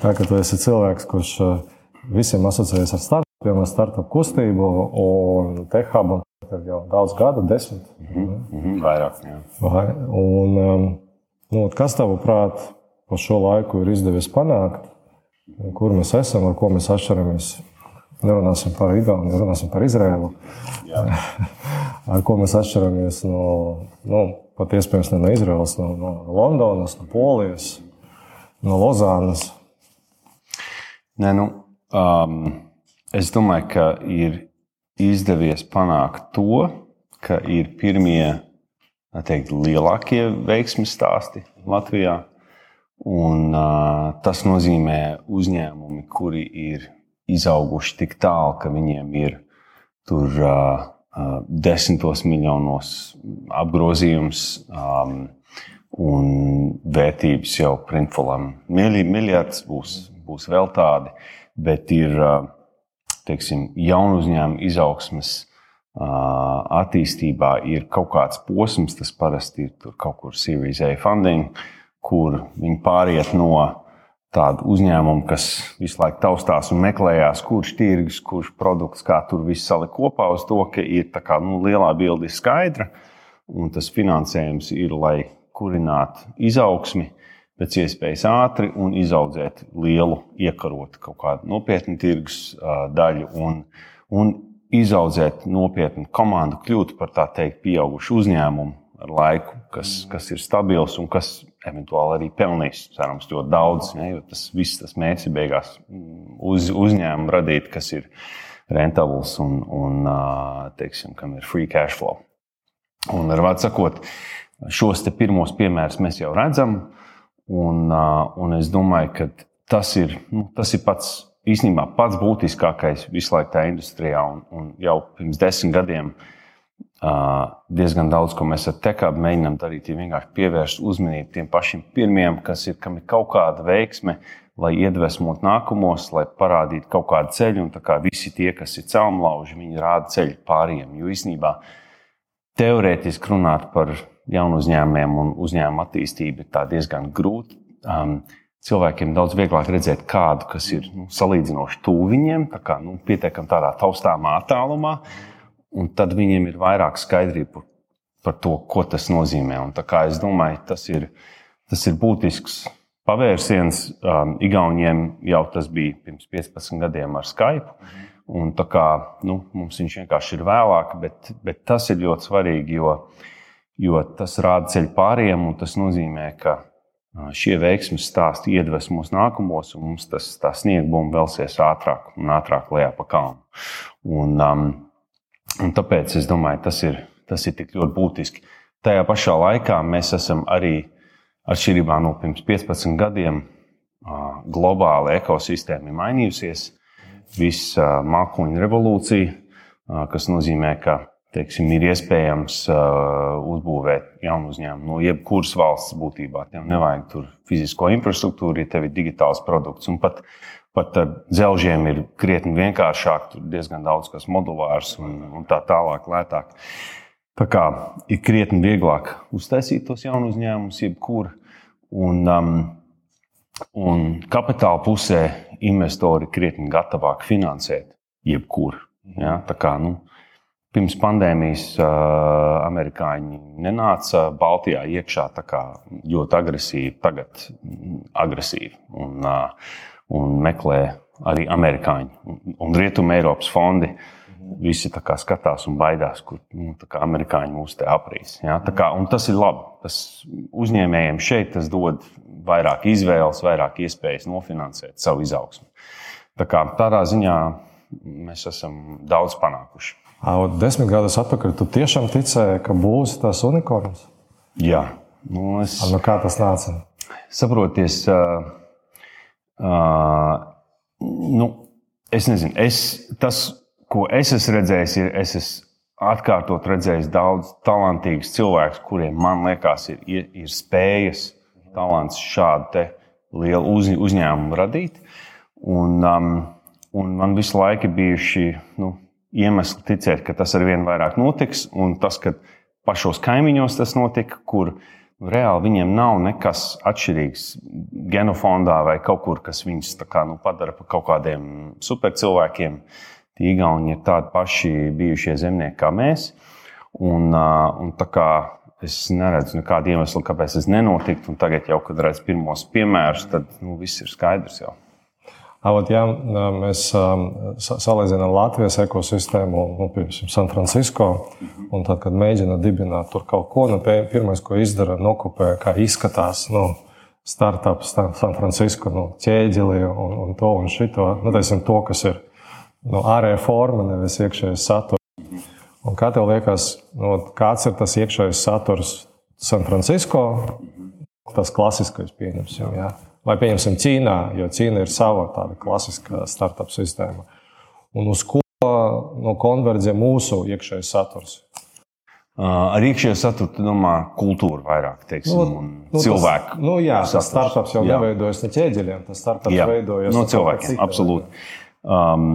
Tā kā tu esi cilvēks, kurš visiem asociējas ar startupiem, ar startup kustību un tehabu. Tev jau daudz gadu, desmit. Mm -hmm, vairāk. Vai, un, nu, kas tavuprāt pa šo laiku ir izdevies panākt? Kur mēs esam, ar ko mēs atšķiramies? Nerunāsim par Igauniju, nerunāsim par Izraēlu. ar ko mēs atšķiramies no, nu, pat iespējams ne no Izraēlas, no, no Londonas, no Polijas, no Lozānas. Nē, nu, um, es domāju, ka ir izdevies panākt to, ka ir pirmie teikt, lielākie veiksmju stāsti Latvijā. Un, uh, tas nozīmē uzņēmumi, kuri ir izauguši tik tālu, ka viņiem ir tur uh, uh, desmitos miljonos apgrozījums um, un vērtības jau printfulam. Miljards būs, būs vēl tādi, bet ir teiksim, jaunu uzņēmumu izaugsmes attīstībā ir kaut kāds posms, tas parasti ir kaut kur Series A funding kur viņi pāriet no tādu uzņēmumu, kas visu laiku taustās un meklējās, kurš tirgus, kurš produkts, kā tur viss salikt kopā, uz to, ka ir tā kā nu, lielā bilde skaidra un tas finansējums ir, lai kurinātu izaugsmi pēc iespējas ātri un izaudzēt lielu, iekarot kaut kādu nopietnu tirgus daļu un, un izaudzēt nopietnu komandu, kļūt par tā teikt, pieaugušu uzņēmumu ar laiku, kas, kas ir stabils un kas eventuāli arī pelnīs, cerams, ļoti daudz. Ja, jo tas viss, tas mērķis beigās mm, uz, uzņēmumu radīt, kas ir rentabls un, un teiksim, kam ir free cash flow. Un ar vārdu sakot, šos pirmos piemērus mēs jau redzam, un, un es domāju, ka tas ir, nu, tas ir pats. Īsnībā pats būtiskākais visu laiku tajā industrijā, un, un jau pirms desmit gadiem diezgan daudz, ko mēs ar tekābu mēģinām darīt, ir vienkārši pievērst uzmanību tiem pašiem pirmiem, kas ir, kam ir kaut kāda veiksme, lai iedvesmotu nākamos, lai parādītu kaut kādu ceļu. Un kā visi tie, kas ir celmlauži, viņi rāda ceļu pāriem. Jo īsnībā teorētiski runāt par jaunu uzņēmumiem un uzņēmumu attīstību ir diezgan grūti. Um, cilvēkiem daudz vieglāk redzēt kādu, kas ir nu, salīdzinoši tuvu viņiem, tā kā nu, pietiekami tādā taustāmā attālumā. Uh, un tad viņiem ir vairāk skaidrība par to, ko tas nozīmē. Un es domāju, tas ir, tas ir būtisks pavērsiens. Um, Igauniem jau tas bija pirms 15 gadiem ar Skype. Un kā, nu, mums viņš vienkārši ir vēlāk, bet, bet tas ir ļoti svarīgi, jo, jo tas rāda ceļu pāriem. Tas nozīmē, ka šie veiksmīgi stāsti iedvesmos nākamos, un mums tas sniegbums velsies ātrāk un ātrāk lejā pa kalnu. Un, um, Un tāpēc es domāju, tas ir, tas ir tik ļoti būtiski. Tajā pašā laikā mēs esam arī atšķirībā no pirms 15 gadiem. Globāla ekosistēma ir mainījusies. Visa mākoņu revolūcija, kas nozīmē, ka teiksim, ir iespējams uzbūvēt jaunu uzņēmumu no jebkuras valsts būtībā. Tev nevajag tur fizisko infrastruktūru, ja tev ir digitāls produkts. Un pat Pat ar dzelžiem ir krietni vienkāršāk, tur diezgan daudz kas modulārs un, un tā tālāk, lētāk. Tā kā ir krietni vieglāk uztaisīt tos jaunus uzņēmumus, jebkur. Un, um, un kapitāla pusē investori krietni gatavāki finansēt jebkur. Ja? Tā kā, nu, Pirms pandēmijas uh, amerikāņi nenāca Baltijā iekšā ļoti agresīvi, tagad agresīvi. Un, uh, un meklē arī amerikāņi un rietumu Eiropas fondi. Visi skatās un baidās, kur nu, amerikāņi mūs te aprīs. Ja? Kā, tas ir labi. Tas uzņēmējiem šeit tas dod vairāk izvēles, vairāk iespējas nofinansēt savu izaugsmu. Tā kā, tādā ziņā mēs esam daudz panākuši. Desmit gadus atpakaļ tu tiešām ticēji, ka būs tas unikorns? Jā, nu es... nu, kā tas nāca? Saproties, uh, Uh, nu, es nezinu, es, tas, ko es esmu redzējis, ir, es esmu atkārtot redzējis daudz talantīgus cilvēkus, kuriem, man liekas, ir, ir spējas, talants šādu lielu uz, uzņēmumu radīt. Un, um, un man visu laiku ir bijuši nu, iemesli ticēt, ka tas ar vien vairāk notiks. Un tas, ka pašos kaimiņos tas notika, kur reāli viņiem nav nekas atšķirīgs genofondā vai kaut kur, kas viņus kā, nu, padara par kaut kādiem supercilvēkiem. Igauni ir tādi paši bijušie zemnieki kā mēs. Un, un tā kā es neredzu nekādu iemeslu, kāpēc tas nenotiktu, tagad, jau, kad redzu pirmos piemērus, tad nu, viss ir skaidrs. Jau. Avot, ja mēs salīdzinām Latvijas ekosistēmu, nu, piemēram, San Francisco, un tad, kad mēģina dibināt tur kaut ko, nu, pirmais, ko izdara, nokopē, kā izskatās nu, startups San Francisco, nu, ķēģeli un, un to un šito, nu, teisim, to, kas ir nu, ārējā forma, nevis iekšējais saturs. Un kā tev liekas, nu, kāds ir tas iekšējais saturs San Francisco? Tas klasiskais, pieņemsim. Jā. Vai pieņemsim Ķīnā, jo Ķīna ir sava tāda klasiskā startup sistēma. Un uz ko nu, konverģē mūsu iekšējais saturs? Uh, ar iekšējo saturu, tu domā, kultūru vairāk, teiksim, nu, un nu, cilvēku. Tas, nu, jā, tas startups jau jā. neveidojas ne ķēdeļiem, tas startups jā. veidojas no cilvēkiem. Cita, absolūti. Um,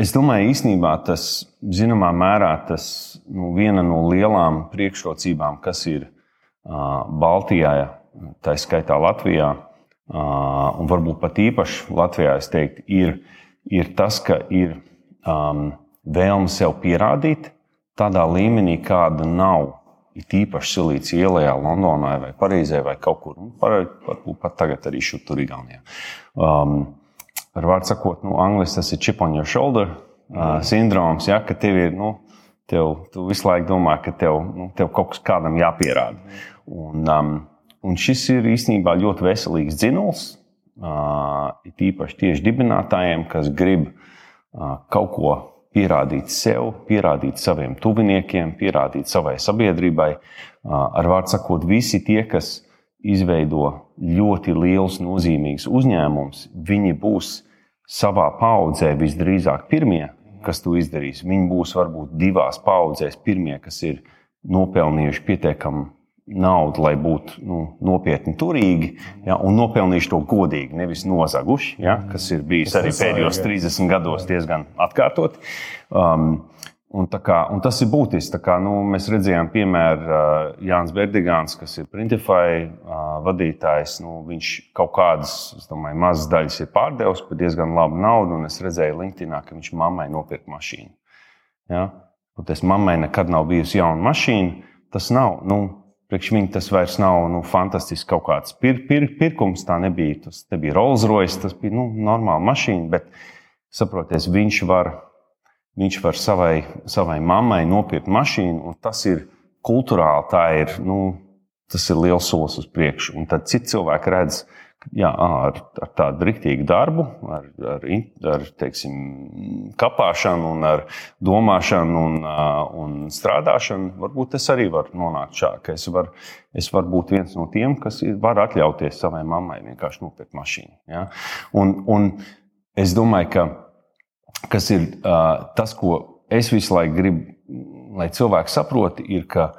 es domāju, īstenībā tas, zināmā mērā, tas nu, viena no lielām priekšrocībām, kas ir uh, Baltijā, tā skaitā Latvijā, un varbūt pat īpaši Latvijā, teiktu, ir, ir tas, ka ir um, vēlme sev pierādīt tādā līmenī, kāda nav. Ir īpaši silīts ielā, Londonā vai Parīzē vai kaut kur. Varbūt pat tagad arī šur tur Igaunijā. Um, ar vārdu sakot, nu, angļuiski tas ir chip on your shoulder uh, sindroms, ja, ka tev ir, nu, tev, tu visu laiku domā, ka tev, nu, tev kaut kas kādam jāpierāda. Un, um, Un šis ir īstenībā ļoti veselīgs dzinums, it īpaši tieši dibinātājiem, kas grib kaut ko pierādīt sev, pierādīt saviem tuviniekiem, pierādīt savai sabiedrībai. Ar vārdu sakot, visi tie, kas izveido ļoti liels, nozīmīgs uzņēmums, viņi būs savā paudzē visdrīzāk pirmie, kas to izdarīs. Viņi būs varbūt divās paudzēs pirmie, kas ir nopelnījuši pietiekami naudu, lai būtu nu, nopietni turīgi ja, un nopelnījuši to godīgi, nevis nozaguši, ja, kas ir bijis arī pēdējos 30 gados diezgan atkārtot. Um, Un, kā, un tas ir būtiski. Kā, nu, mēs redzējām, piemēram, uh, Jānis Berdigāns, kas ir Printify uh, vadītājs. Nu, viņš kaut kādas, domāju, mazas daļas ir pārdevis par diezgan labu naudu. Es redzēju LinkedIn, ka viņš mammai nopirka mašīnu. Ja? Un tas mammai nekad nav bijusi jauna mašīna. Tas nav. Nu, Priekš viņa tas vairs nav nu, fantastisks kaut kāds pir, pir, pirkums. Tā nebija. Tas nebija Rolls Royce, tas bija nu, normāla mašīna. Bet, saprotiet, viņš var, viņš var savai, savai mammai nopirkt mašīnu, tas ir kultūrāli, ir, nu, tas ir liels solis uz priekšu. Un tad citi cilvēki redz, ka jā, ar, ar tādu rīktīgu darbu, ar, ar, ar teiksim, kapāšanu, un ar domāšanu un, un strādāšanu, varbūt es arī varu nonākt šādi, es varu, es varu būt viens no tiem, kas var atļauties savai mammai vienkārši nopirkt mašīnu. Ja? Un, un es domāju, ka kas ir tas, ko es visu laiku gribu, lai cilvēki saproti, ir, ka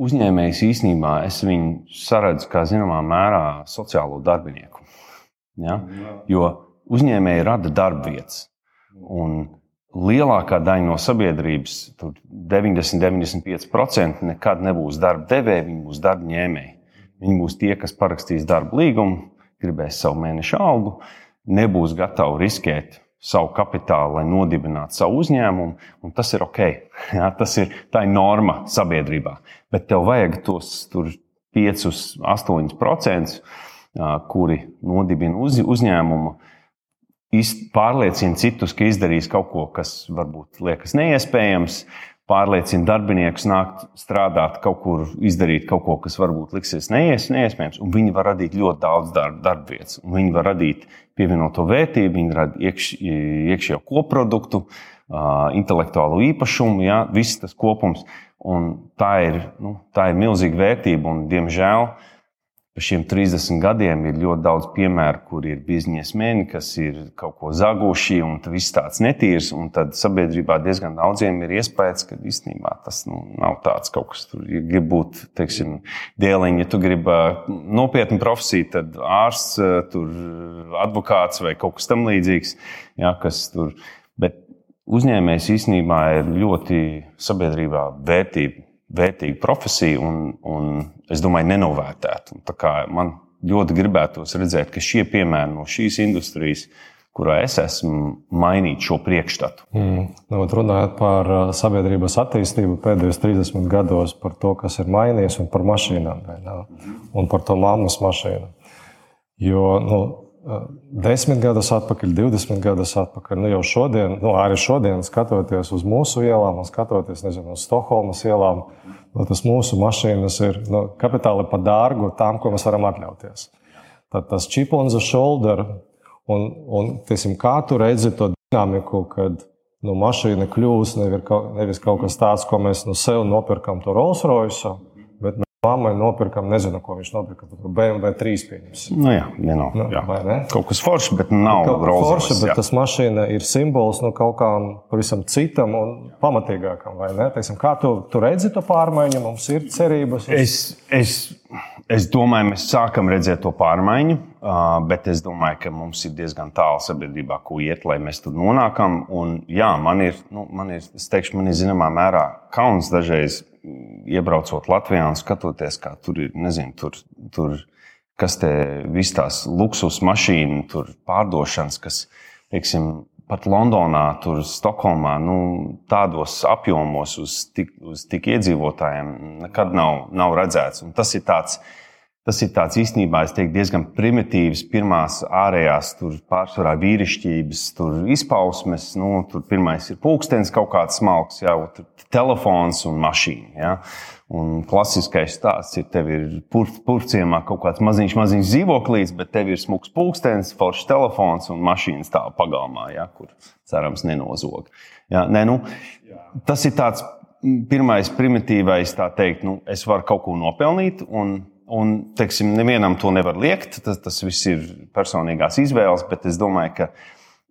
uzņēmējs īstenībā es viņu saredzu kā zināmā mērā sociālo darbinieku. Ja? Jo uzņēmēji rada darbvietas. Un lielākā daļa no sabiedrības, 90-95%, nekad nebūs darba devēji, viņi būs darba ņēmēji. Viņi būs tie, kas parakstīs darba līgumu, gribēs savu mēnešu algu, nebūs gatavi riskēt savu kapitālu, lai nodibinātu savu uzņēmumu, un tas ir ok. Jā, tas ir, tā ir norma sabiedrībā. Bet tev vajag tos 5, 8%, kuri nodibina uz, uzņēmumu, pārliecina citus, ka izdarīs kaut ko, kas varbūt liekas neiespējams, pārliecina darbiniekus nākt strādāt kaut kur, izdarīt kaut ko, kas varbūt liksies neies, neiespējams. Un viņi var radīt ļoti daudz darba, darba vietas. Viņi var radīt pievienoto vērtību, viņi rada iekš, iekšējo koproduktu, intelektuālo īpašumu, ja, viss tas kopums. Un tā ir, nu, tā ir milzīga vērtība. Un, diemžēl pa šiem 30 gadiem ir ļoti daudz piemēru, kur ir biznesmeni, kas ir kaut ko zaguši, un tas viss tāds netīrs. Tad sabiedrībā diezgan daudziem ir iespējas, ka īstenībā tas nu, nav tāds kaut kas, kas ja grib būt, teiksim, dēliņi. Ja tu gribi nopietnu profesiju, tad ārsts, tur, advokāts vai kaut kas tamlīdzīgs, ja, kas tur. Bet uzņēmējs īstenībā ir ļoti sabiedrībā vērtība vērtīga profesija un, un es domāju, nenovērtēta. Man ļoti gribētos redzēt, ka šie piemēri no šīs industrijas kurā es esmu mainījis šo priekšstatu. Mm. Nu, runājot par uh, sabiedrības attīstību pēdējos 30 gados, par to, kas ir mainījies, un par mašīnām, un par to mammas mašīnu. Jo nu, desmit gadus atpakaļ, 20 gadus atpakaļ, nu jau šodien, nu, arī šodien, skatoties uz mūsu ielām, skatoties nezinu, uz Stokholmas ielām, nu, tas mūsu mašīnas ir nu, kapitāli par dārgu tām, ko mēs varam atļauties. Tad tas chip on the shoulder Un, un teiksim, kā tu redzi to dinamiku, kad nu, mašīna kļūst nevis kaut kas tāds, ko mēs no sev nopirkam, to Rolls Royce, Mammai nopirkam, nezinu, ko viņš nopirka. BMW 3 pieņems. Nu, jā, vienot, nu, jā. Kaut kas foršs, bet nav foršs. Bet jā. tas mašīna ir simbols nu, kaut kam pavisam citam un pamatīgākam. Teiksim, kā tu, tu redzi to pārmaiņu? Mums ir cerības. Uz... Es, es, es domāju, mēs sākam redzēt to pārmaiņu, bet es domāju, ka mums ir diezgan tālu sabiedrībā, ko iet, lai mēs tur nonākam. Un, jā, man ir, nu, man ir, es teikšu, man ir zināmā mērā kauns dažreiz iebraucot Latvijā un skatoties, kā tur ir, nezinu, tur, tur kas te viss tās luksus mašīnu pārdošanas, kas, teiksim, pat Londonā, tur Stokholmā, nu, tādos apjomos uz tik, uz tik iedzīvotājiem nekad nav, nav redzēts. Un tas ir tāds, tas ir tāds īstenībā teiktu, diezgan primitīvs, pirmās ārējās, tur pārsvarā vīrišķības izpausmes. Nu, tur pirmais ir pulkstenis, kaut kāds smalks, jau telefons un mašīna. Ja? Un klasiskais stāsts ir, tev ir purvciemā kaut kāds maziņš, maziņš dzīvoklīds, bet tev ir smags pulkstenis, foršs telefons un mašīna stāv pagalmā, ja? kur cerams nenozog. Ja? Nē, nu, tas ir tāds pirmais primitīvais, tā teikt, nu, es varu kaut ko nopelnīt. Un, Un, teiksim, nevienam to nevar liekt. Tas, tas viss ir personīgās izvēles, bet es domāju, ka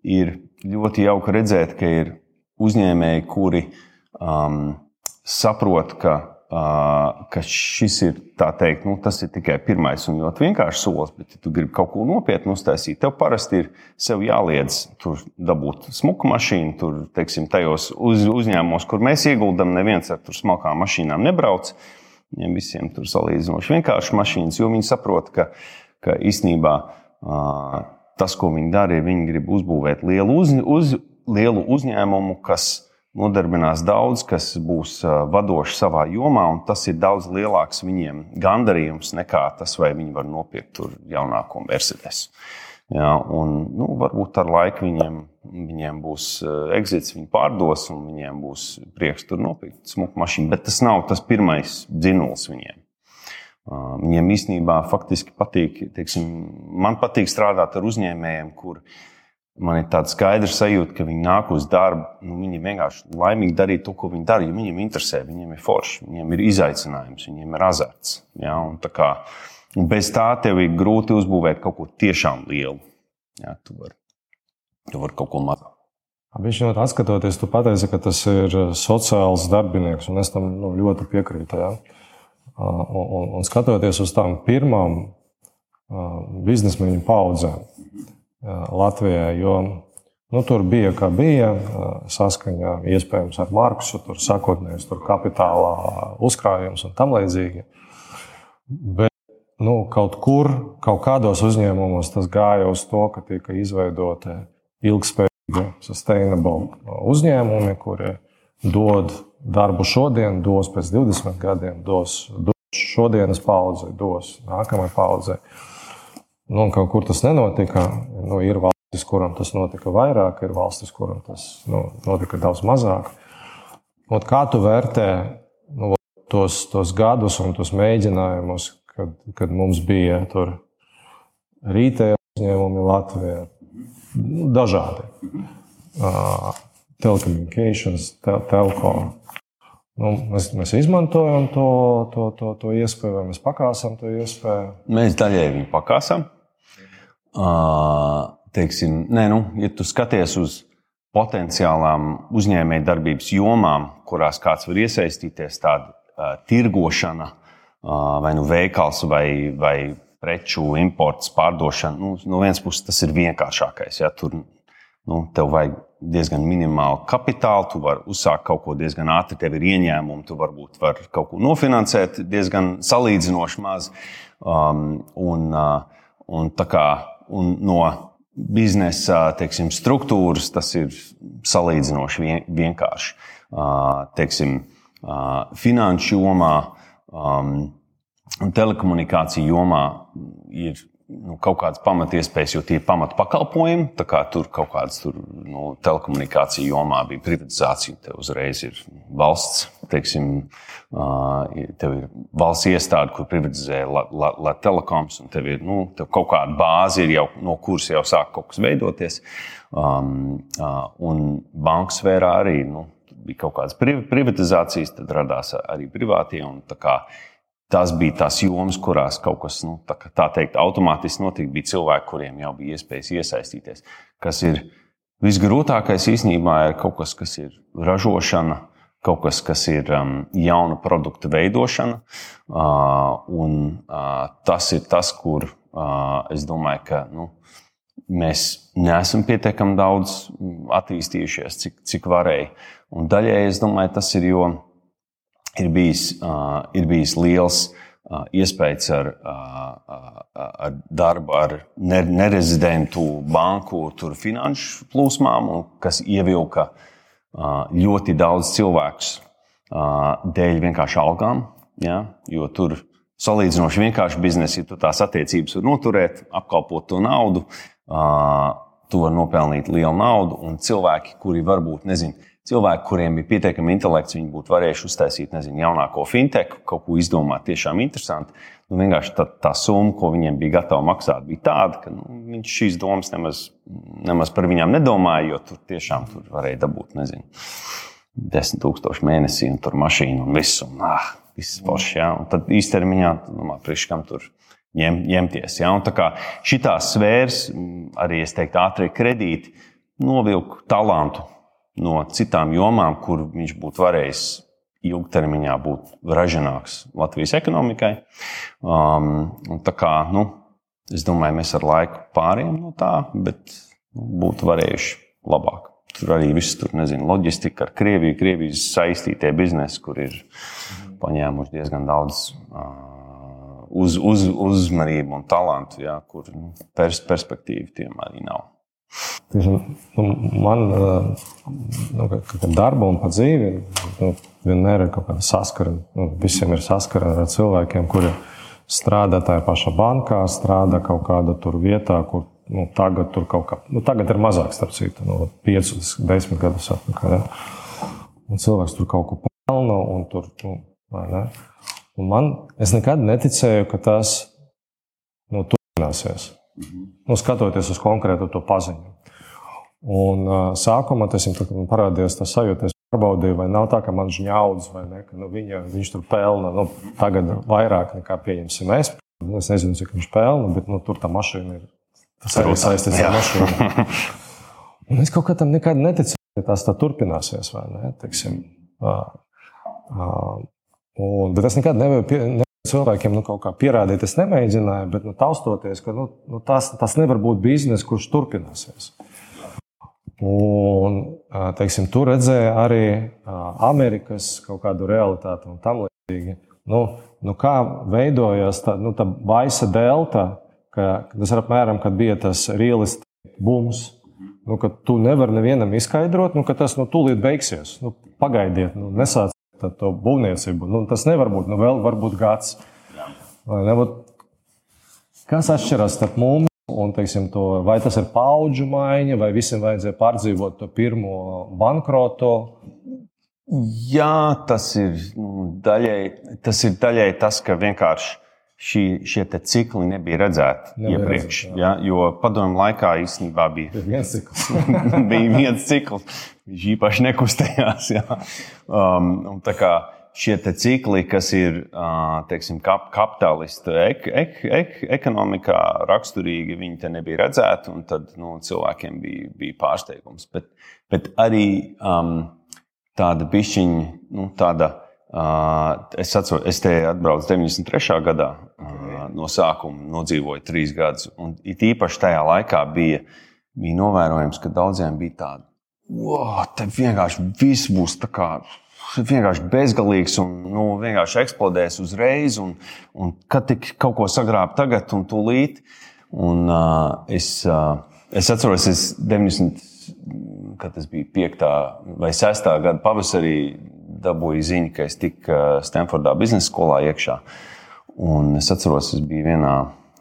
ir ļoti jauki redzēt, ka ir uzņēmēji, kuri uh, um, saprot, ka, uh, ka šis ir, teikt, nu, ir tikai pirmais un ļoti vienkāršs solis, bet, ja tu gribi kaut ko nopietnu uztaisīt, tev parasti ir sev jāliedz tur dabūt smuku mašīnu, tur, teiksim, tajos uz, uzņēmumos, kur mēs ieguldam, neviens ar smalkām mašīnām nebrauc. Viņiem visiem tur salīdzinoši vienkārši mašīnas, jo viņi saprot, ka, ka īstenībā uh, tas, ko viņi dara, ir viņi grib uzbūvēt lielu, uz, uz, lielu uzņēmumu, kas nodarbinās daudz, kas būs vadoši savā jomā, un tas ir daudz lielāks viņiem gandarījums nekā tas, vai viņi var nopirkt jaunāko Mercedes. Jā, un, nu, varbūt ar laiku viņiem, viņiem būs exits, viņi pārdos, un viņiem būs prieks tur nopirkt smuku mašīnu. Bet tas nav tas pirmais dzinulis viņiem. Viņiem īstenībā faktiski patīk, teiksim, man patīk strādāt ar uzņēmējiem, kuriem man ir tāds skaidrs sajūta, ka viņi nāk uz darbu. Nu, viņi vienkārši laimīgi darīt to, ko viņi dara. Ja viņiem interesē, viņiem ir forši, viņiem ir izaicinājums, viņiem ir azarts. Ja? Un kā, un bez tā tev ir grūti uzbūvēt kaut ko tiešām lielu. Ja? Tu vari var kaut ko mazāku. Viņš jau atskatoties, tu pateici, ka tas ir sociāls darbinieks, un es tam nu, ļoti piekrītu. Ja? Un, un, un skatoties uz tām pirmām biznesmeņu paudzēm, Latvijā. Jo nu, tur bija kā bija, saskaņā iespējams ar Marksu, tur sakotnējs tur kapitālā uzkrājums un tam līdzīgi. Bet nu, kaut kur, kaut kādos uzņēmumos tas gāja uz to, ka tika izveidoti ilgspējīgi, sustainable uzņēmumi, kuri dod darbu šodien, dos pēc 20 gadiem, dos, dos šodienas paudzei, dos nākamajai paudzei. Nu, kaut kur tas nenotika. Nu, ir valstis, kurām tas notika vairāk, ir valstis, kurām tas nu, notika daudz mazāk. Un kā tu vērtē nu, tos, tos gadus un tos mēģinājumus, kad, kad mums bija tur rītēji uzņēmumi Latvijā? Nu, dažādi. Uh, telekomunikācijas, tel telko. Nu, mēs, mēs izmantojam to, to, to, to iespēju, vai mēs pakāpam to iespēju? Mēs daļēji viņu pakāpam teiksim, nē, nu, ja tu skaties uz potenciālām uzņēmējdarbības jomām, kurās kāds var iesaistīties, tāda uh, tirgošana, uh, vai nu veikals, vai, vai preču imports, pārdošana, nu, no vienas puses tas ir vienkāršākais. Ja, tur nu, tev vajag diezgan minimālu kapitālu, tu vari uzsākt kaut ko diezgan ātri, tev ir ieņēmumi, tu varbūt vari kaut ko nofinansēt diezgan salīdzinoši maz. Um, un, uh, un, kā, un no biznesa teiksim, struktūras tas ir salīdzinoši vien, vienkārši. Uh, teiksim, uh, finanšu jomā um, un telekomunikāciju jomā ir nu, kaut kādas pamatiespējas, jo tie ir pamatpakalpojumi. Kā tur kaut kādas tur, nu, telekomunikāciju jomā bija privatizācija, tev uzreiz ir valsts, teiksim, tev ir valsts iestāde, kur privatizē la, la, la telekoms, un tev ir nu, tev kaut kāda bāze, jau, no kuras jau sāk kaut kas veidoties. Um, un banku sfērā arī nu, bija kaut kādas privatizācijas, tad radās arī privātie. Un, tas bija tās jomas, kurās kaut kas nu, tā, tā teikt, automātiski notika. Bija cilvēki, kuriem jau bija iespējas iesaistīties. Kas ir visgrūtākais īstenībā, ir kaut kas, kas ir ražošana. Kaut kas, kas ir um, jauna produkta veidošana, uh, un uh, tas ir tas, kur uh, es domāju, ka nu, mēs neesam pietiekami daudz attīstījušies, cik, cik varēja. Un daļai es domāju, tas ir jo ir bijis, uh, ir bijis liels uh, iespējas ar, uh, ar darbu ar nerezidentu banku finanšu plūsmām, kas ievilka ļoti daudz cilvēku dēļ vienkārši algām. Ja? Jo tur salīdzinoši vienkārši biznesa, ja tu tās attiecības var noturēt, apkalpot to naudu, tu vari nopelnīt lielu naudu, un cilvēki, kuri varbūt nezina, cilvēki, kuriem bija pietiekami intelekts, viņi būtu varējuši uztaisīt nezinu, jaunāko fintechu, kaut ko izdomāt tiešām interesantu. Nu, vienkārši tā, tā summa, ko viņiem bija gatava maksāt, bija tāda, ka nu, viņš šīs domas nemaz, nemaz par viņām nedomāja, jo tur tiešām tur varēja dabūt, nezinu, desmit tūkstoši mēnesī, un tur mašīna un viss. Un, ah, viss forši, ja? Un tad īstermiņā, domā, priekš kam tur ņem, ņemties. Ja? Šitās sfēras, arī es teiktu, ātrie kredīti, novilku talantu no citām jomām, kur viņš būtu varējis ilgtermiņā būt ražīgāks Latvijas ekonomikai. Um, kā, nu, es domāju, mēs ar laiku pārējām no tā, bet nu, būtu varējuši labāk. Tur arī viss tur, nezinu, loģistika ar Krieviju, Krievijas saistītie biznesi, kur ir paņēmuši diezgan daudz uh, uz, uz, uzmanību un talantu, jā, kur nu, pers, perspektīva tiem arī nav. Nu, man nu, kā darba un pa dzīvi nu, vienmēr ir kaut kāda saskara. Nu, visiem ir saskara ar cilvēkiem, kuri strādā tajā pašā bankā, strādā kaut kādā tur vietā, kur nu, tagad, tur kaut kā, nu, tagad ir mazāk, starp citu, no 5 līdz 10 gadus atpakaļ. Ja? Un cilvēks tur kaut ko pelna, un tur, nu? Un man, es nekad neticēju, ka tas nu, turpināsies. Nu, skatoties uz konkrētu to paziņu. Un, uh, sākumā tas man parādījās tas sajūta, es pārbaudīju, vai nav tā, ka man žņaudas vai ne, ka nu, viņa, viņš tur pelna nu, tagad vairāk nekā pieņemsim mēs. Es nezinu, cik viņš pelna, bet nu, tur tā mašīna ir. Tas arī saistīts ar mašīnu. Un es kaut kā tam nekad neticu, ka tas tā turpināsies. Ne, teiksim, uh, uh, un, bet es nekad nevaru. Pie, ne, cilvēkiem nu, kaut kā pierādīt, es nemēģināju, bet nu, taustoties, ka nu, nu, tas, tas nevar būt bizness, kurš turpināsies. Un, teiksim, tur redzēja arī Amerikas kaut kādu realitāti un tam līdzīgi. Nu, nu kā veidojās tā, nu, tā baisa delta, ka tas ir apmēram, kad bija tas realistiskais bums. Nu, ka tu nevari nevienam izskaidrot, nu, ka tas nu, tūlīt beigsies. Nu, pagaidiet, nu, nesāc to būvniecību. Nu, tas nevar būt, nu, vēl varbūt gads. Kas atšķiras starp mums un teiksim, to, vai tas ir paudžu maiņa, vai visiem vajadzēja pārdzīvot to pirmo bankrotu? Jā, tas ir nu, daļai tas, ir daļai tas ka vienkārši šī, šie cikli nebija redzēti nebija iepriekš. Redzēt, jā. Ja, jo padomu laikā īstenībā bija viens cikls. bija viens cikls. Viņš īpaši nekustējās. Ja. Um, šie cikli, kas ir teiksim, kap, kapitalistu ek, ek, ek, ekonomikā raksturīgi, viņi te nebija redzēti, un tad nu, cilvēkiem bija, bija pārsteigums. Bet, bet arī um, tāda pišķiņa, nu, tāda. Es atceros, es te atbraucu 93. gadā, uh, no sākuma nodzīvoju trīs gadus. Un it īpaši tajā laikā bija, bija novērojams, ka daudziem bija tāda wow, te vienkārši viss būs tā kā vienkārši bezgalīgs un nu, vienkārši eksplodēs uzreiz. Un, un kad tik kaut ko sagrābt tagad un tūlīt. Un, uh, es, uh, es atceros, es 90, kad tas bija 5. vai 6. gada pavasarī dabūju ziņu, ka es tiku Stanfordā biznesa skolā iekšā. Un es atceros, es biju vienā,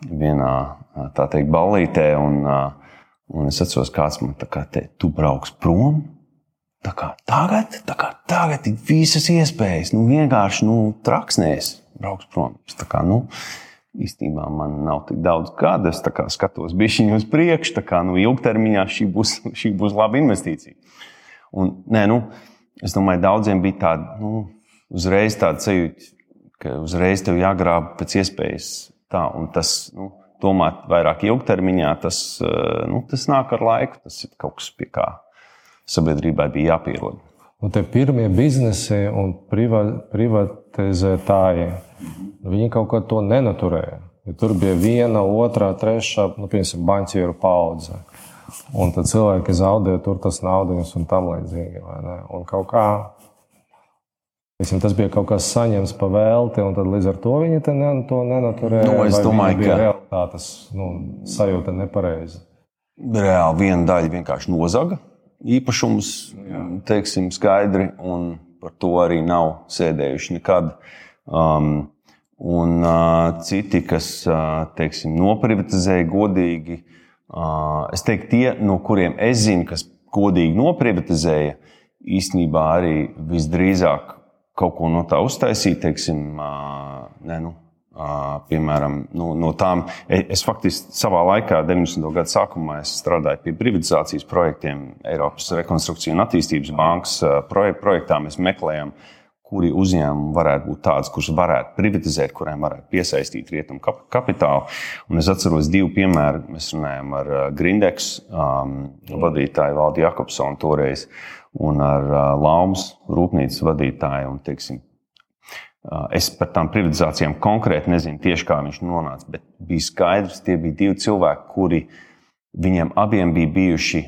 vienā tā teikt, ballītē, un, un es atceros, kāds man kā te, tu brauks prom. Tā kā tagad, tā kā tagad ir visas iespējas. Nu, vienkārši nu, traksnēs, brauks prom. Es tā kā, nu, īstenībā man nav tik daudz gadu. Es skatos bišķiņu uz priekšu, tā kā nu, ilgtermiņā šī būs, šī būs laba investīcija. Un, nē, nu, es domāju, daudziem bija tāda nu, uzreiz tāda sajūta, ka uzreiz tev jāgrāb pēc iespējas tā. Un tas, nu, domāt vairāk ilgtermiņā, tas, nu, tas nāk ar laiku. Tas ir kaut kas, pie kā sabiedrībai bija jāpierod. Un tie pirmie biznesi un priva, privatizētāji, viņi kaut kā to nenaturēja. Ja tur bija viena, otrā, trešā, nu, piemēram, banķieru paudze. Un tad cilvēki zaudēja tur tas naudas un tam līdzīgi. Un kaut kā Teiksim, tas bija kaut kas saņemts pa velti, un līdz ar to viņi ne, to nenaturēja. Nu, es domāju, ka realitātes nu, sajūta nepareiza. Reāli viena daļa vienkārši nozaga īpašumus, teiksim, skaidri, un par to arī nav sēdējuši nekad. Um, un uh, citi, kas uh, teiksim, noprivatizēja godīgi, uh, es teiktu, tie, no kuriem es zinu, kas godīgi noprivatizēja, īstenībā arī visdrīzāk kaut ko no tā uztaisīja. Teiksim, uh, ne, nu, Piemēram, nu, no tām e, es faktiski savā laikā, 90. gada sākumā, strādāju pie privatizācijas projektiem Eiropas Rekonstrukcijas un attīstības bankas projektā. Mēs meklējam, kuri uzņēmumi varētu būt tādi, kurus varētu privatizēt, kuriem varētu piesaistīt rietumu kapitālu. Un es atceros divu piemēru. Mēs runājam ar Grindex um, vadītāju Valdi Jakobsonu toreiz un ar uh, Laumas rūpnīcas vadītāju. Un, teiksim, Es par tām privatizācijām konkrēti nezinu tieši, kā viņš nonāca, bet bija skaidrs, ka tie bija divi cilvēki, kuri viņiem abiem bija bijuši,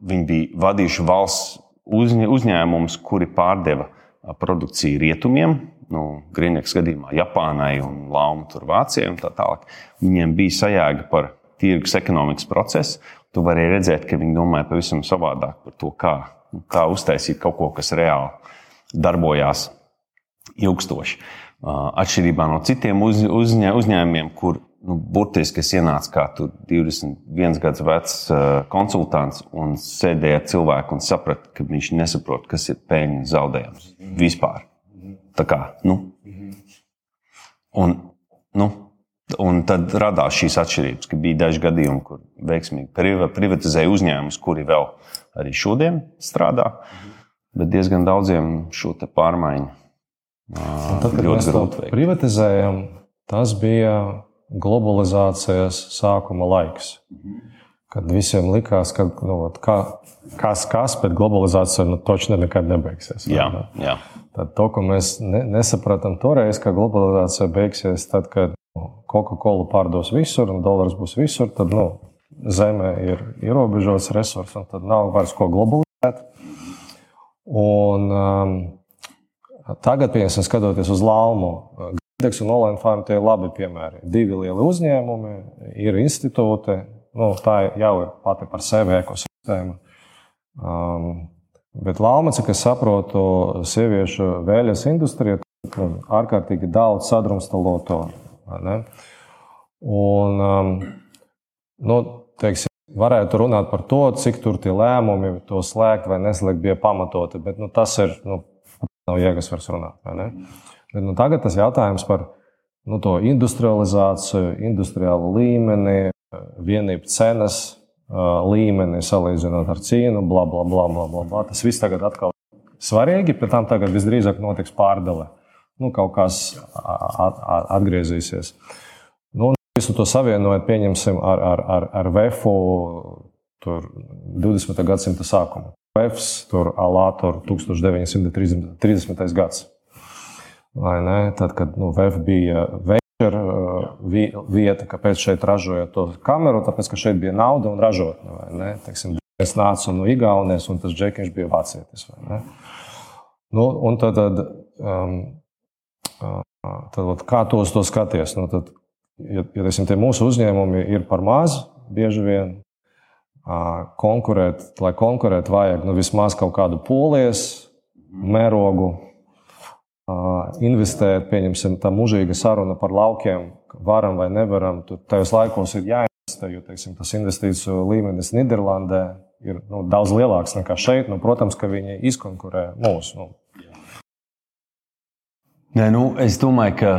viņi bija vadījuši valsts uzņēmumus, kuri pārdeva produkciju rietumiem, nu, Grīnijas gadījumā Japānai un Lauma tur Vācijai un tā tālāk. Viņiem bija sajēga par tirgus ekonomikas procesu. Tu vari redzēt, ka viņi domāja pavisam savādāk par to, kā, kā uztaisīt kaut ko, kas reāli darbojās ilgstoši. Atšķirībā no citiem uz, uzņē, uzņēmumiem, kur nu, burtiski es ienācu kā 21 gadus vecs konsultants un sēdēju ar cilvēku un sapratu, ka viņš nesaprot, kas ir peļņas zaudējums vispār. Tā kā, nu, un, nu, un tad radās šīs atšķirības, ka bija daži gadījumi, kur veiksmīgi privatizēja uzņēmumus, kuri vēl arī šodien strādā, bet diezgan daudziem šo pārmaiņu Un tad, kad mēs to privatizējam, tas bija globalizācijas sākuma laiks. Kad visiem likās, ka nu, kā, kas, kas, bet globalizācija nu, točni nekad nebeigsies. Jā, jā. Tad to, ko mēs ne, nesapratām toreiz, ka globalizācija beigsies tad, kad Coca-Cola pārdos visur un dolārs būs visur, tad nu, zemē ir ierobežots resurss un tad nav vairs ko globalizēt. Un, um, Tagad, piemēram, skatoties uz Laumu, Gigants un Olaņa Farm tie ir labi piemēri. Divi lieli uzņēmumi, ir institūti, nu, tā jau ir pati par sevi ekosistēma. Um, bet Lauma, cik es saprotu, sieviešu vēļas industrijā ir ārkārtīgi daudz sadrumstaloto. Un, um, nu, teiksim, varētu runāt par to, cik tur tie lēmumi, to slēgt vai neslēgt, bija pamatoti. Bet nu, tas ir nu, Nav jēgas vairs runāt. Bet, nu, tagad tas jautājums par nu, to industrializāciju, industriālu līmeni, vienību cenas līmeni salīdzinot ar Ķīnu, bla, bla, bla, bla, bla, bla. Tas viss tagad atkal svarīgi, bet tam tagad visdrīzāk notiks pārdale. Nu, kaut kas atgriezīsies. Nu, visu to savienojot, pieņemsim ar, ar, ar, ar VFU 20. gadsimta sākumu. Vefs, tur Alātor 1930. gads. Tad, kad nu, VF bija venture uh, vieta, kāpēc šeit ražoja to kameru, tāpēc, ka šeit bija nauda un ražotne. Teiksim, Es nācu no Igaunijas, un tas džekiņš bija vācietis. Nu, un tad, tad, um, tad kā tos to skaties? Nu, tad, ja, ja teiksim, mūsu uzņēmumi ir par mazu, bieži vien konkurēt, lai konkurētu, vajag nu, vismaz kaut kādu polijas mērogu, investēt, pieņemsim, tā mūžīga saruna par laukiem, varam vai nevaram. Tajos laikos ir jāinvestē, jo teiksim, tas investīciju līmenis Nīderlandē ir nu, daudz lielāks nekā šeit. Nu, protams, ka viņi izkonkurē mūsu. Nu. Nē, nu, es domāju, ka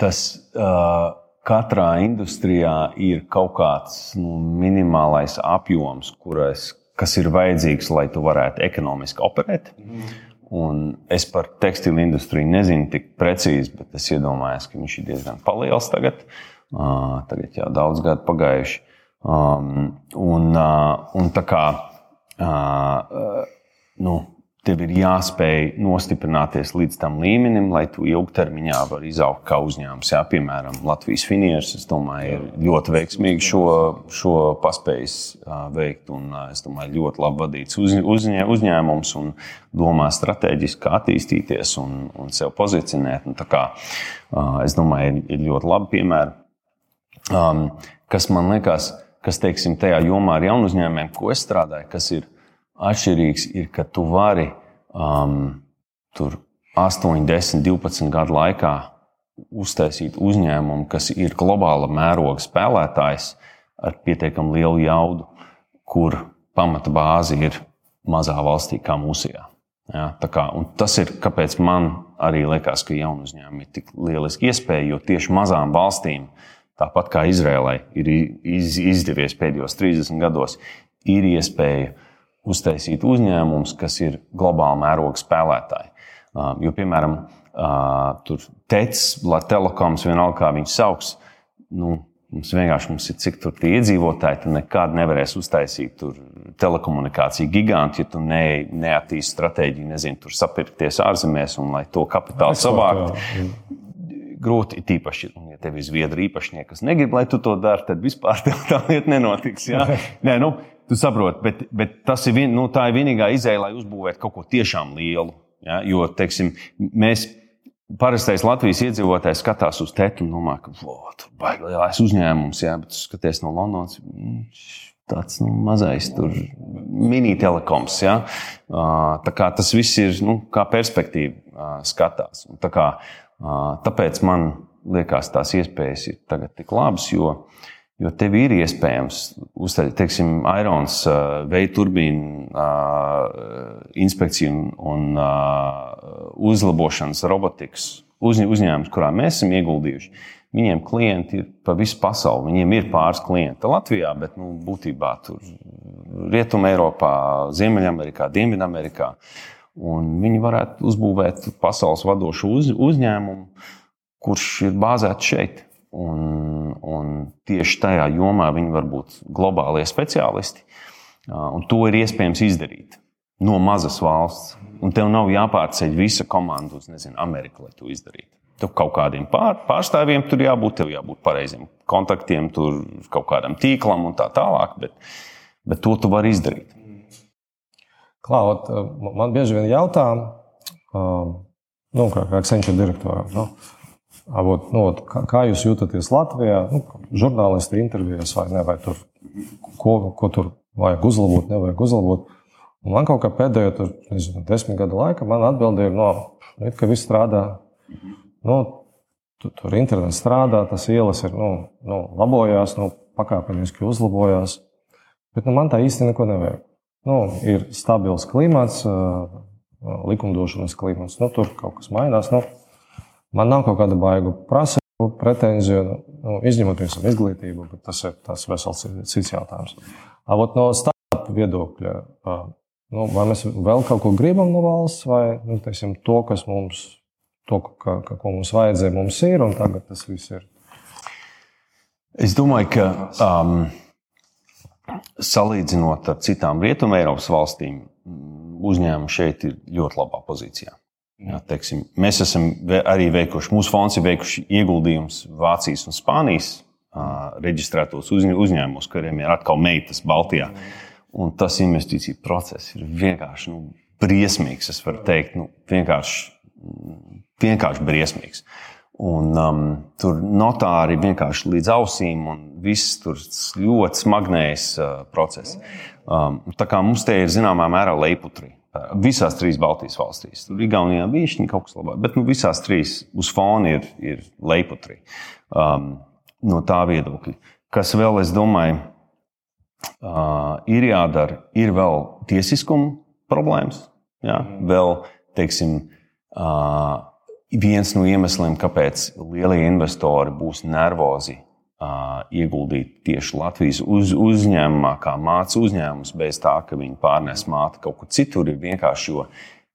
tas. Uh katrā industrijā ir kaut kāds nu, minimālais apjoms, kuras, kas ir vajadzīgs, lai tu varētu ekonomiski operēt. Mm. Un es par tekstilu industriju nezinu tik precīzi, bet es iedomājos, ka viņš ir diezgan liels tagad. Uh, tagad jau daudz gadu pagājuši. Um, un, uh, un tā kā uh, nu, tev ir jāspēj nostiprināties līdz tam līmenim, lai tu ilgtermiņā varētu izaugt kā uzņēmums. Jā, piemēram, Latvijas finieris, es domāju, ir ļoti veiksmīgi šo, šo paspējis veikt. Un, es domāju, ļoti labi vadīts uz, uzņē, uzņēmums un domā strateģiski attīstīties un, un sev pozicionēt. Un kā, es domāju, ir, ir ļoti labi piemēri. Um, kas man liekas, kas teiksim, tajā jomā ar jaunu uzņēmumiem, ko es strādāju, kas ir atšķirīgs ir, ka tu vari um, tur 8, 10, 12 gadu laikā uztaisīt uzņēmumu, kas ir globāla mēroga spēlētājs ar pietiekami lielu jaudu, kur pamata bāze ir mazā valstī kā mūsijā. Ja, kā, tas ir kāpēc man arī liekas, ka jaunu uzņēmumu ir tik lieliski iespēja, jo tieši mazām valstīm, tāpat kā Izrēlai, ir izdevies pēdējos 30 gados, ir iespēja uztaisīt uzņēmumus, kas ir globāla mēroga spēlētāji. Um, jo, piemēram, uh, tur TECS, Telekoms, vienalga kā viņš sauc, nu, mums vienkārši mums ir cik tur tie iedzīvotāji, tu nekad nevarēsi uztaisīt telekomunikāciju gigantu, ja tu ne, neattīsti stratēģiju, nezinu, tur sapirkties ārzemēs un lai to kapitālu savākt. Grūti, tīpaši, ja tev ir zviedri īpašnieki, kas negrib, lai tu to dari, tad vispār tā lieta nenotiks. Ja? Nē, nu, Tu saproti, bet, bet tas ir, vien, nu, ir vienīgā izēja, lai uzbūvētu kaut ko tiešām lielu. Ja? Jo, teiksim, mēs parastais Latvijas iedzīvotājs skatās uz tetu un domā, ka tur ir baigi lielais uzņēmums, ja? bet skaties no Londonas. Mm, tāds nu, mazais mini-telekoms. Ja? Tas viss ir nu, kā perspektīva skatās. Un tā kā, tāpēc man liekas, tās iespējas ir tagad tik labas, jo Jo tev ir iespējams uztaisīt, teiksim, Irons uh, veidu turbīnu uh, inspekciju un uh, uzlabošanas robotikas uzņ uzņēmums, kurā mēs esam ieguldījuši. Viņiem klienti ir pa visu pasauli. Viņiem ir pāris klienti Latvijā, bet nu, būtībā tur Rietumē, Eiropā, Ziemeļamerikā, Dienvidamerikā. Un viņi varētu uzbūvēt pasaules vadošu uz, uzņēmumu, kurš ir bāzēts šeit. Un, un tieši tajā jomā viņi var būt globālie speciālisti. Un to ir iespējams izdarīt no mazas valsts. Un tev nav jāpārceļ visa komanda uz nezinu, Ameriku, lai to izdarītu. Tev kaut kādiem pār, pārstāvjiem tur jābūt, tev jābūt pareiziem kontaktiem, tur kaut kādam tīklam un tā tālāk. Bet, bet to tu vari izdarīt. Klaut, man bieži vien jautā, nu, kā, kā Accenture direktoram. Nu, Avot, nu, kā, kā jūs jūtaties Latvijā? Nu, žurnālisti intervijās vai ne? Vai tur, ko, ko tur vajag uzlabot, nevajag uzlabot. Un man kaut kā pēdējo tur, nezinu, desmit gadu laikā man atbildēja, no, nu, ka viss strādā. Nu, tu, tur internets strādā, tas ielas ir nu, nu, labojās, nu, pakāpeniski uzlabojās. Bet nu, man tā īsti neko nevajag. Nu, ir stabils klimats, likumdošanas klimats, nu, tur kaut kas mainās. Nu, Man nav kaut kāda baiga prasība, pretenzija, nu, izņemot visu izglītību, bet tas ir tas vesels cits jautājums. Avot no startup viedokļa, nu, vai mēs vēl kaut ko gribam no valsts, vai nu, teiksim, to, kas mums, to, ka, ka, ko mums vajadzēja, mums ir, un tagad tas viss ir. Es domāju, ka um, salīdzinot ar citām Rietumē Eiropas valstīm, uzņēmumi šeit ir ļoti labā pozīcijā. Jā, teiksim, mēs esam arī veikuši, mūsu fonds ir veikuši ieguldījumus Vācijas un Spānijas uh, reģistrētos uz, uzņēmumus, kuriem ir atkal meitas Baltijā. Un tas investīciju process ir vienkārši nu, briesmīgs. Es varu teikt, nu, vienkārši, vienkārši briesmīgs. Un, um, tur notāri vienkārši līdz ausīm, un viss tur ļoti smagnējs uh, process. Um, tā kā mums te ir zināmā mērā leiputri. Visās trīs Baltijas valstīs. Tur Igaunijā bija viņa kaut kas labāk, bet nu, visās trīs uz fona ir, ir leiputri. Um, no tā viedokļa. Kas vēl, es domāju, uh, ir jādara, ir vēl tiesiskuma problēmas. Jā, vēl, teiksim, uh, viens no iemesliem, kāpēc lielie investori būs nervozi ieguldīt tieši Latvijas uz, uzņēmumā, kā māca uzņēmums, bez tā, ka viņi pārnes māti kaut kur citur, ir vienkārši, jo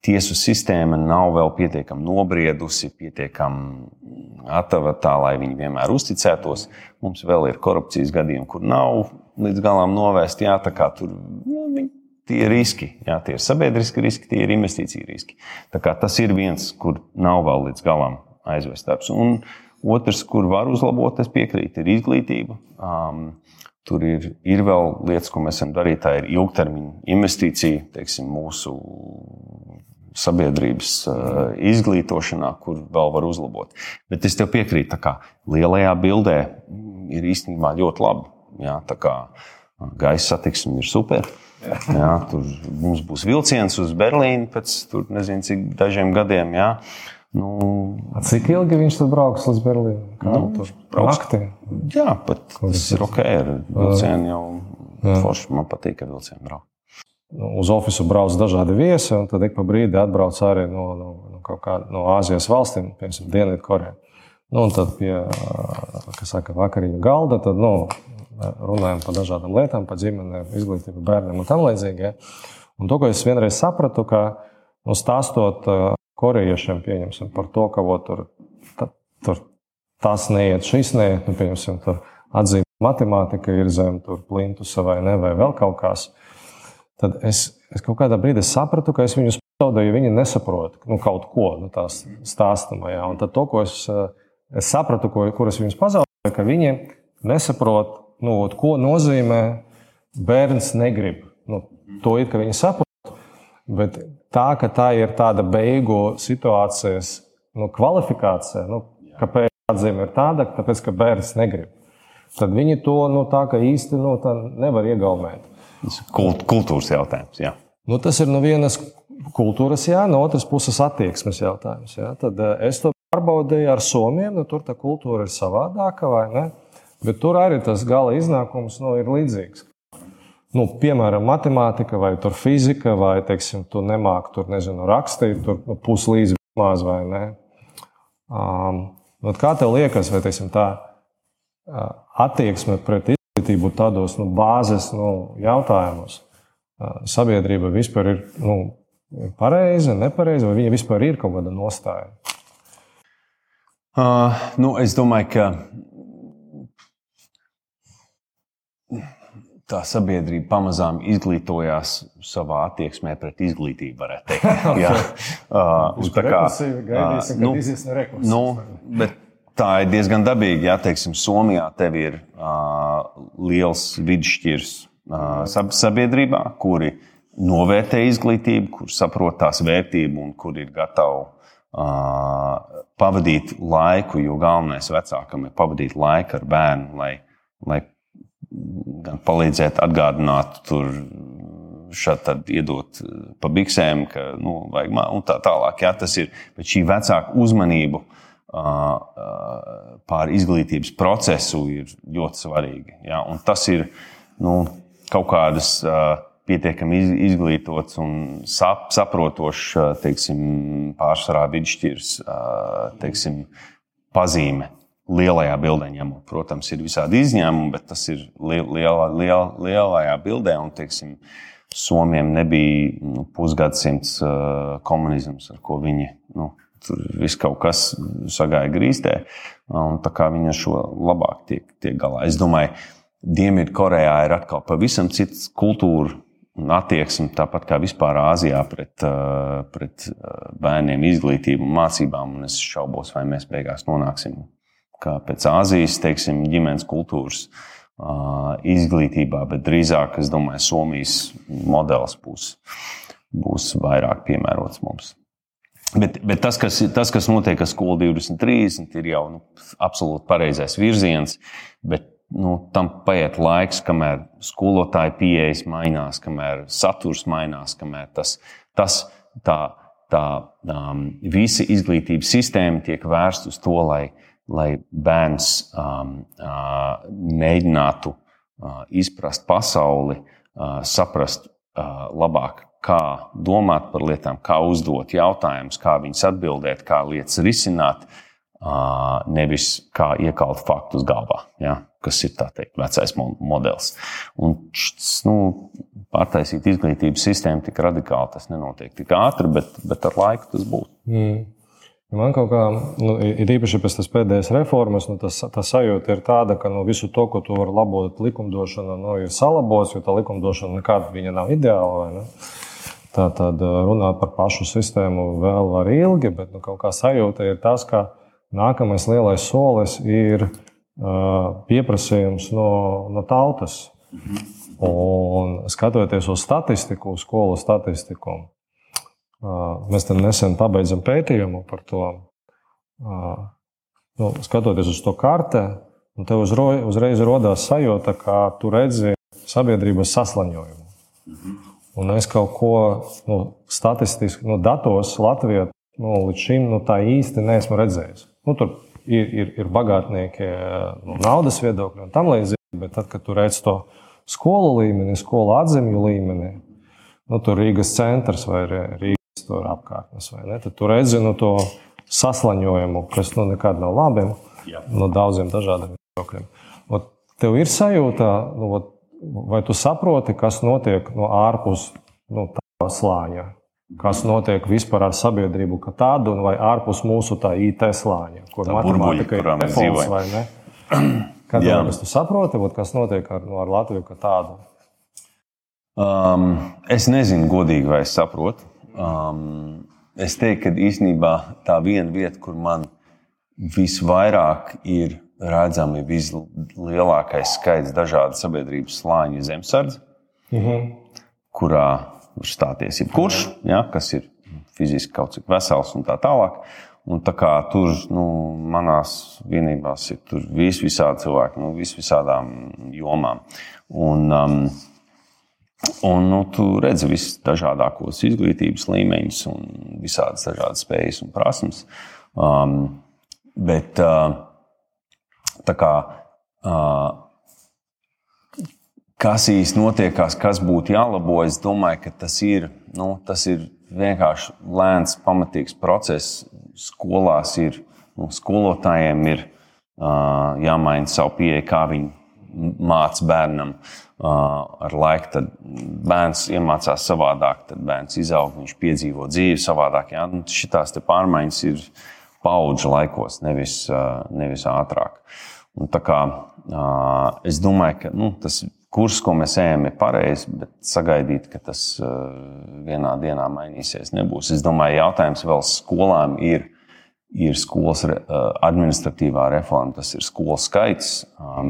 tiesu sistēma nav vēl pietiekami nobriedusi, pietiekami gatava tā, lai viņi vienmēr uzticētos. Mums vēl ir korupcijas gadījumi, kur nav līdz galam novērsti. Jā, tā kā tur nu, viņi Tie ir riski, jā, tie ir sabiedriski riski, tie ir investīcija riski. Tas ir viens, kur nav vēl līdz galam aizvest darbs. Un otrs, kur var uzlabot, es piekrītu, ir izglītība. Um, Tur ir, ir vēl lietas, ko mēs varam darīt. Tā ir ilgtermiņa investīcija teiksim, mūsu sabiedrības uh, izglītošanā, kur vēl var uzlabot. Bet es tev piekrītu, ka lielajā bildē ir īstenībā ļoti labi. Jā, gaisa satiksme ir super. Uh, Jā, tur mums būs vilciens uz Berlīnu pēc nezinu, cik dažiem gadiem. Jā. Nu, A cik ilgi viņš tur brauks līdz Berlīnai? Nu, brauks naktī. Jā, bet tas ir ok. Ar vilcienu jau jā. forši man patīk ar vilcienu braukt. Nu, uz oficiālu brauc dažādi viesi, un tad ik pa brīdi atbrauc arī no, no, no, kā, no Āzijas valstīm, piemēram, Dienvidkoreja. Nu, un tad pie saka, vakariņu galda tad, nu, runājam par dažādām lietām, par ģimenēm, izglītību, bērniem un tam līdzīgi. Ja? Un to, ko es vienreiz sapratu, ka nu, stāstot korejiešiem par to, ka o, tur, ta, tur tas neiet, šis neiet, nu, pieņemsim, tur atzīme matemātika ir zem plintusa vai ne, vai vēl kaut kas. Tad es, es kaut kādā brīdī sapratu, ka es viņus pazaudēju, viņi nesaprot nu, kaut ko no nu, tās stāstamajā. Un tad to, ko es, es sapratu, ko, kur es viņus pazaudēju, ka viņi nesaprot nu, ko nozīmē bērns negrib. Nu, to ir, ka viņi saprot, bet tā, ka tā ir tāda beigu situācijas nu, kvalifikācija, nu, kāpēc atzīme ir tāda, tāpēc, ka bērns negrib. Tad viņi to nu, tā kā īsti nu, nevar iegaumēt. Tas ir kult, kultūras jautājums. Jā. Nu, tas ir no vienas kultūras, jā, no otras puses attieksmes jautājums. Jā. Tad eh, es to pārbaudīju ar Somiju. Nu, tur tā kultūra ir savādāka, vai ne? Bet tur arī tas gala iznākums nu, ir līdzīgs. Nu, piemēram, matemātika vai fizika, vai teiksim, tu nemāki tur, nezinu, rakstīt, tur nu, puslīdz maz vai ne. Um, nu, kā tev liekas, vai teiksim, tā attieksme pret izglītību tādos nu, bāzes nu, jautājumos? Sabiedrība vispār ir nu, pareiza, nepareiza, vai viņa vispār ir kaut kāda nostāja? Uh, nu, es domāju, ka tā sabiedrība pamazām izglītojās savā attieksmē pret izglītību, varētu teikt. Jā, uh, tā kā gaidīsim, nu, no nu, bet tā ir diezgan dabīgi. Jā, teiksim, Somijā tev ir uh, liels vidusšķirs uh, sabiedrībā, kuri novērtē izglītību, kur saprot tās vērtību un kur ir gatavi uh, pavadīt laiku, jo galvenais vecākam ir pavadīt laiku ar bērnu, lai, lai gan palīdzēt, atgādināt, tur šādi iedot eh, pa biksēm, ka nu, vajag un tā tālāk. Jā, tas ir šī vecāka uzmanība pār izglītības procesu ir ļoti svarīga. Jā, un tas ir nu, kaut kādas pietiekami izglītots un sap, saprotošs, teiksim, pārsvarā vidusšķirs teiksim, pazīme lielajā bildē ņemot. Protams, ir visādi izņēmumi, bet tas ir lielā, lielā, lielajā bildē. Un, teiksim, Somijam nebija nu, pusgadsimts uh, komunisms, ar ko viņi nu, viss kaut kas sagāja grīstē. Un, tā kā viņi ar šo labāk tiek, tiek galā. Es domāju, Dienvidkorejā ir atkal pavisam cits kultūra un attieksme, tāpat kā vispār Āzijā pret, uh, pret uh, bērniem, izglītību un mācībām. Un es šaubos, vai mēs beigās nonāksim kā pēc Āzijas teiksim, ģimenes kultūras izglītībā, bet drīzāk, es domāju, Somijas modelis būs, būs vairāk piemērots mums. Bet, bet tas, kas, tas, kas notiek ar skolu 2030, ir jau nu, absolūti pareizais virziens. Bet nu, tam paiet laiks, kamēr skolotāja pieejas mainās, kamēr saturs mainās, kamēr tas, tas tā, tā um, visa izglītības sistēma tiek vērsta uz to, lai, lai bērns um, uh, mēģinātu uh, izprast pasauli, uh, saprast uh, labāk kā domāt par lietām, kā uzdot jautājumus, kā viņus atbildēt, kā lietas risināt, nevis kā iekalt faktus galvā, ja, kas ir teikt, vecais modelis. Un, nu, pārtaisīt izglītības sistēmu tik radikāli tas nenotiek tik ātri, bet, bet ar laiku tas būs. Mm. Man kaut kā, nu, ir īpaši pēc tās pēdējās reformas, nu, tas, tā sajūta ir tāda, ka nu, visu to, ko tu vari labot likumdošanā, nu, ir salabos, jo tā likumdošana nekāda nav ideāla. Tā tad runāt par pašu sistēmu vēl var ilgi, bet nu, kaut kā sajūta ir tas, ka nākamais lielais solis ir uh, pieprasījums no, no tautas. Un skatoties uz statistiku, uz skolu statistiku, mēs nesen pabeidzam pētījumu par to. Nu, skatoties uz to kartē, tev uzreiz, uzreiz radās sajūta, ka tu redzi sabiedrības saslaņojumu. Mhm. Un es kaut ko nu, statistiski, nu, datos Latvijā nu, līdz šim nu, tā īsti neesmu redzējis. Nu, tur ir, ir, ir bagātnieki nu, naudas viedokļa un tam līdzīgi, bet tad, kad tu redz to skolu līmeni, skolu atzemju līmeni, nu, tur Rīgas centrs vai Rīgas apkārtnes, vai ne, tad tu redzi nu, to saslaņojumu, kas nu, nekad nav labi no daudziem dažādiem viedokļiem. Tev ir sajūta, nu, vai tu saproti, kas notiek no ārpus nu, tā slāņa? Kas notiek vispār ar sabiedrību kā tādu, vai ārpus mūsu tā IT slāņa, kur matemātika ir defons vai ne? Kad tu saproti, kas notiek ar, nu, ar Latviju kā tādu? Um, es nezinu, godīgi, vai es saprotu. Um, es teiktu, ka īstenībā tā viena vieta, kur man visvairāk ir redzami vislielākais skaits dažādu sabiedrības slāņu zemesardze, mm -hmm. kurā var stāties jebkurš, ja, kas ir fiziski kaut cik vesels un tā tālāk. Un tā kā tur nu, manās vienībās ir vis, visādi cilvēki, nu, vis, visādām jomām. Un, um, un nu, tu redzi visus dažādākos izglītības līmeņus un visādas dažādas spējas un prasmes. Um, bet, uh, kā, uh, kas īsti notiekās, kas būtu jālabo, es domāju, ka tas ir, nu, tas ir vienkārši lēns, pamatīgs process. Skolās ir, nu, skolotājiem ir uh, jāmaina savu pieeju, kā viņi māca bērnam. Uh, ar laiku bērns iemācās savādāk, tad bērns izaug, viņš piedzīvo dzīvi savādāk. Ja? Nu, šitās pārmaiņas ir paudžu laikos, nevis, uh, nevis ātrāk. Uh, Un tā kā, uh, es domāju, ka nu, tas kurs, ko mēs ejam, ir pareizs, bet sagaidīt, ka tas uh, vienā dienā mainīsies, nebūs. Es domāju, jautājums vēl skolām ir. Ir skolas administratīvā reforma, tas ir skolu skaits,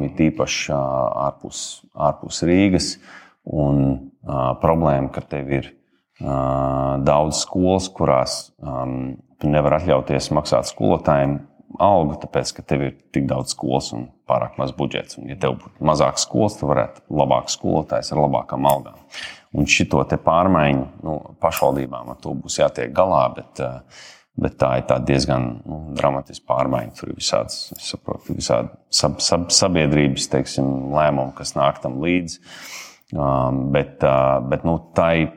ir īpaši ārpus, ārpus Rīgas. Un uh, problēma, ka tev ir uh, daudz skolas, kurās tu nevari atļauties maksāt skolotājiem algu, tāpēc, ka tev ir tik daudz skolas un pārāk maz budžets. Un, ja tev būtu mazāk skolas, tad varētu labāk skolotājs ar labākām algām. Un šito pārmaiņu nu, pašvaldībām ar to būs jātiek galā. Bet, eh, bet tā ir diezgan nu, dramatiska pārmaiņa. Tur ir visādas, saprotu, visādi sab, sab, sabiedrības teiksim, lēmumi, kas nāk tam līdzi. Um, bet uh, bet nu, tai,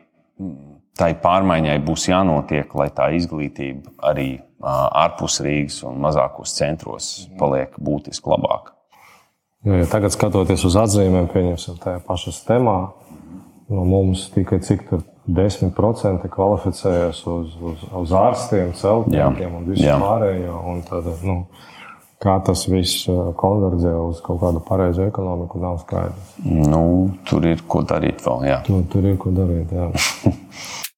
tai pārmaiņai būs jānotiek, lai tā izglītība arī ārpus Rīgas un mazākos centros paliek būtiski labāk. Jo, ja tagad skatoties uz atzīmēm, pieņemsim tajā pašā temā, no mums tikai cik tur 10% kvalificējas uz, uz, uz ārstiem, celtniekiem un visu pārējo. Un tad, nu, kā tas viss konverģē uz kaut kādu pareizu ekonomiku, nav skaidrs. Nu, tur ir ko darīt vēl. Jā. Tur, tur ir ko darīt. Jā.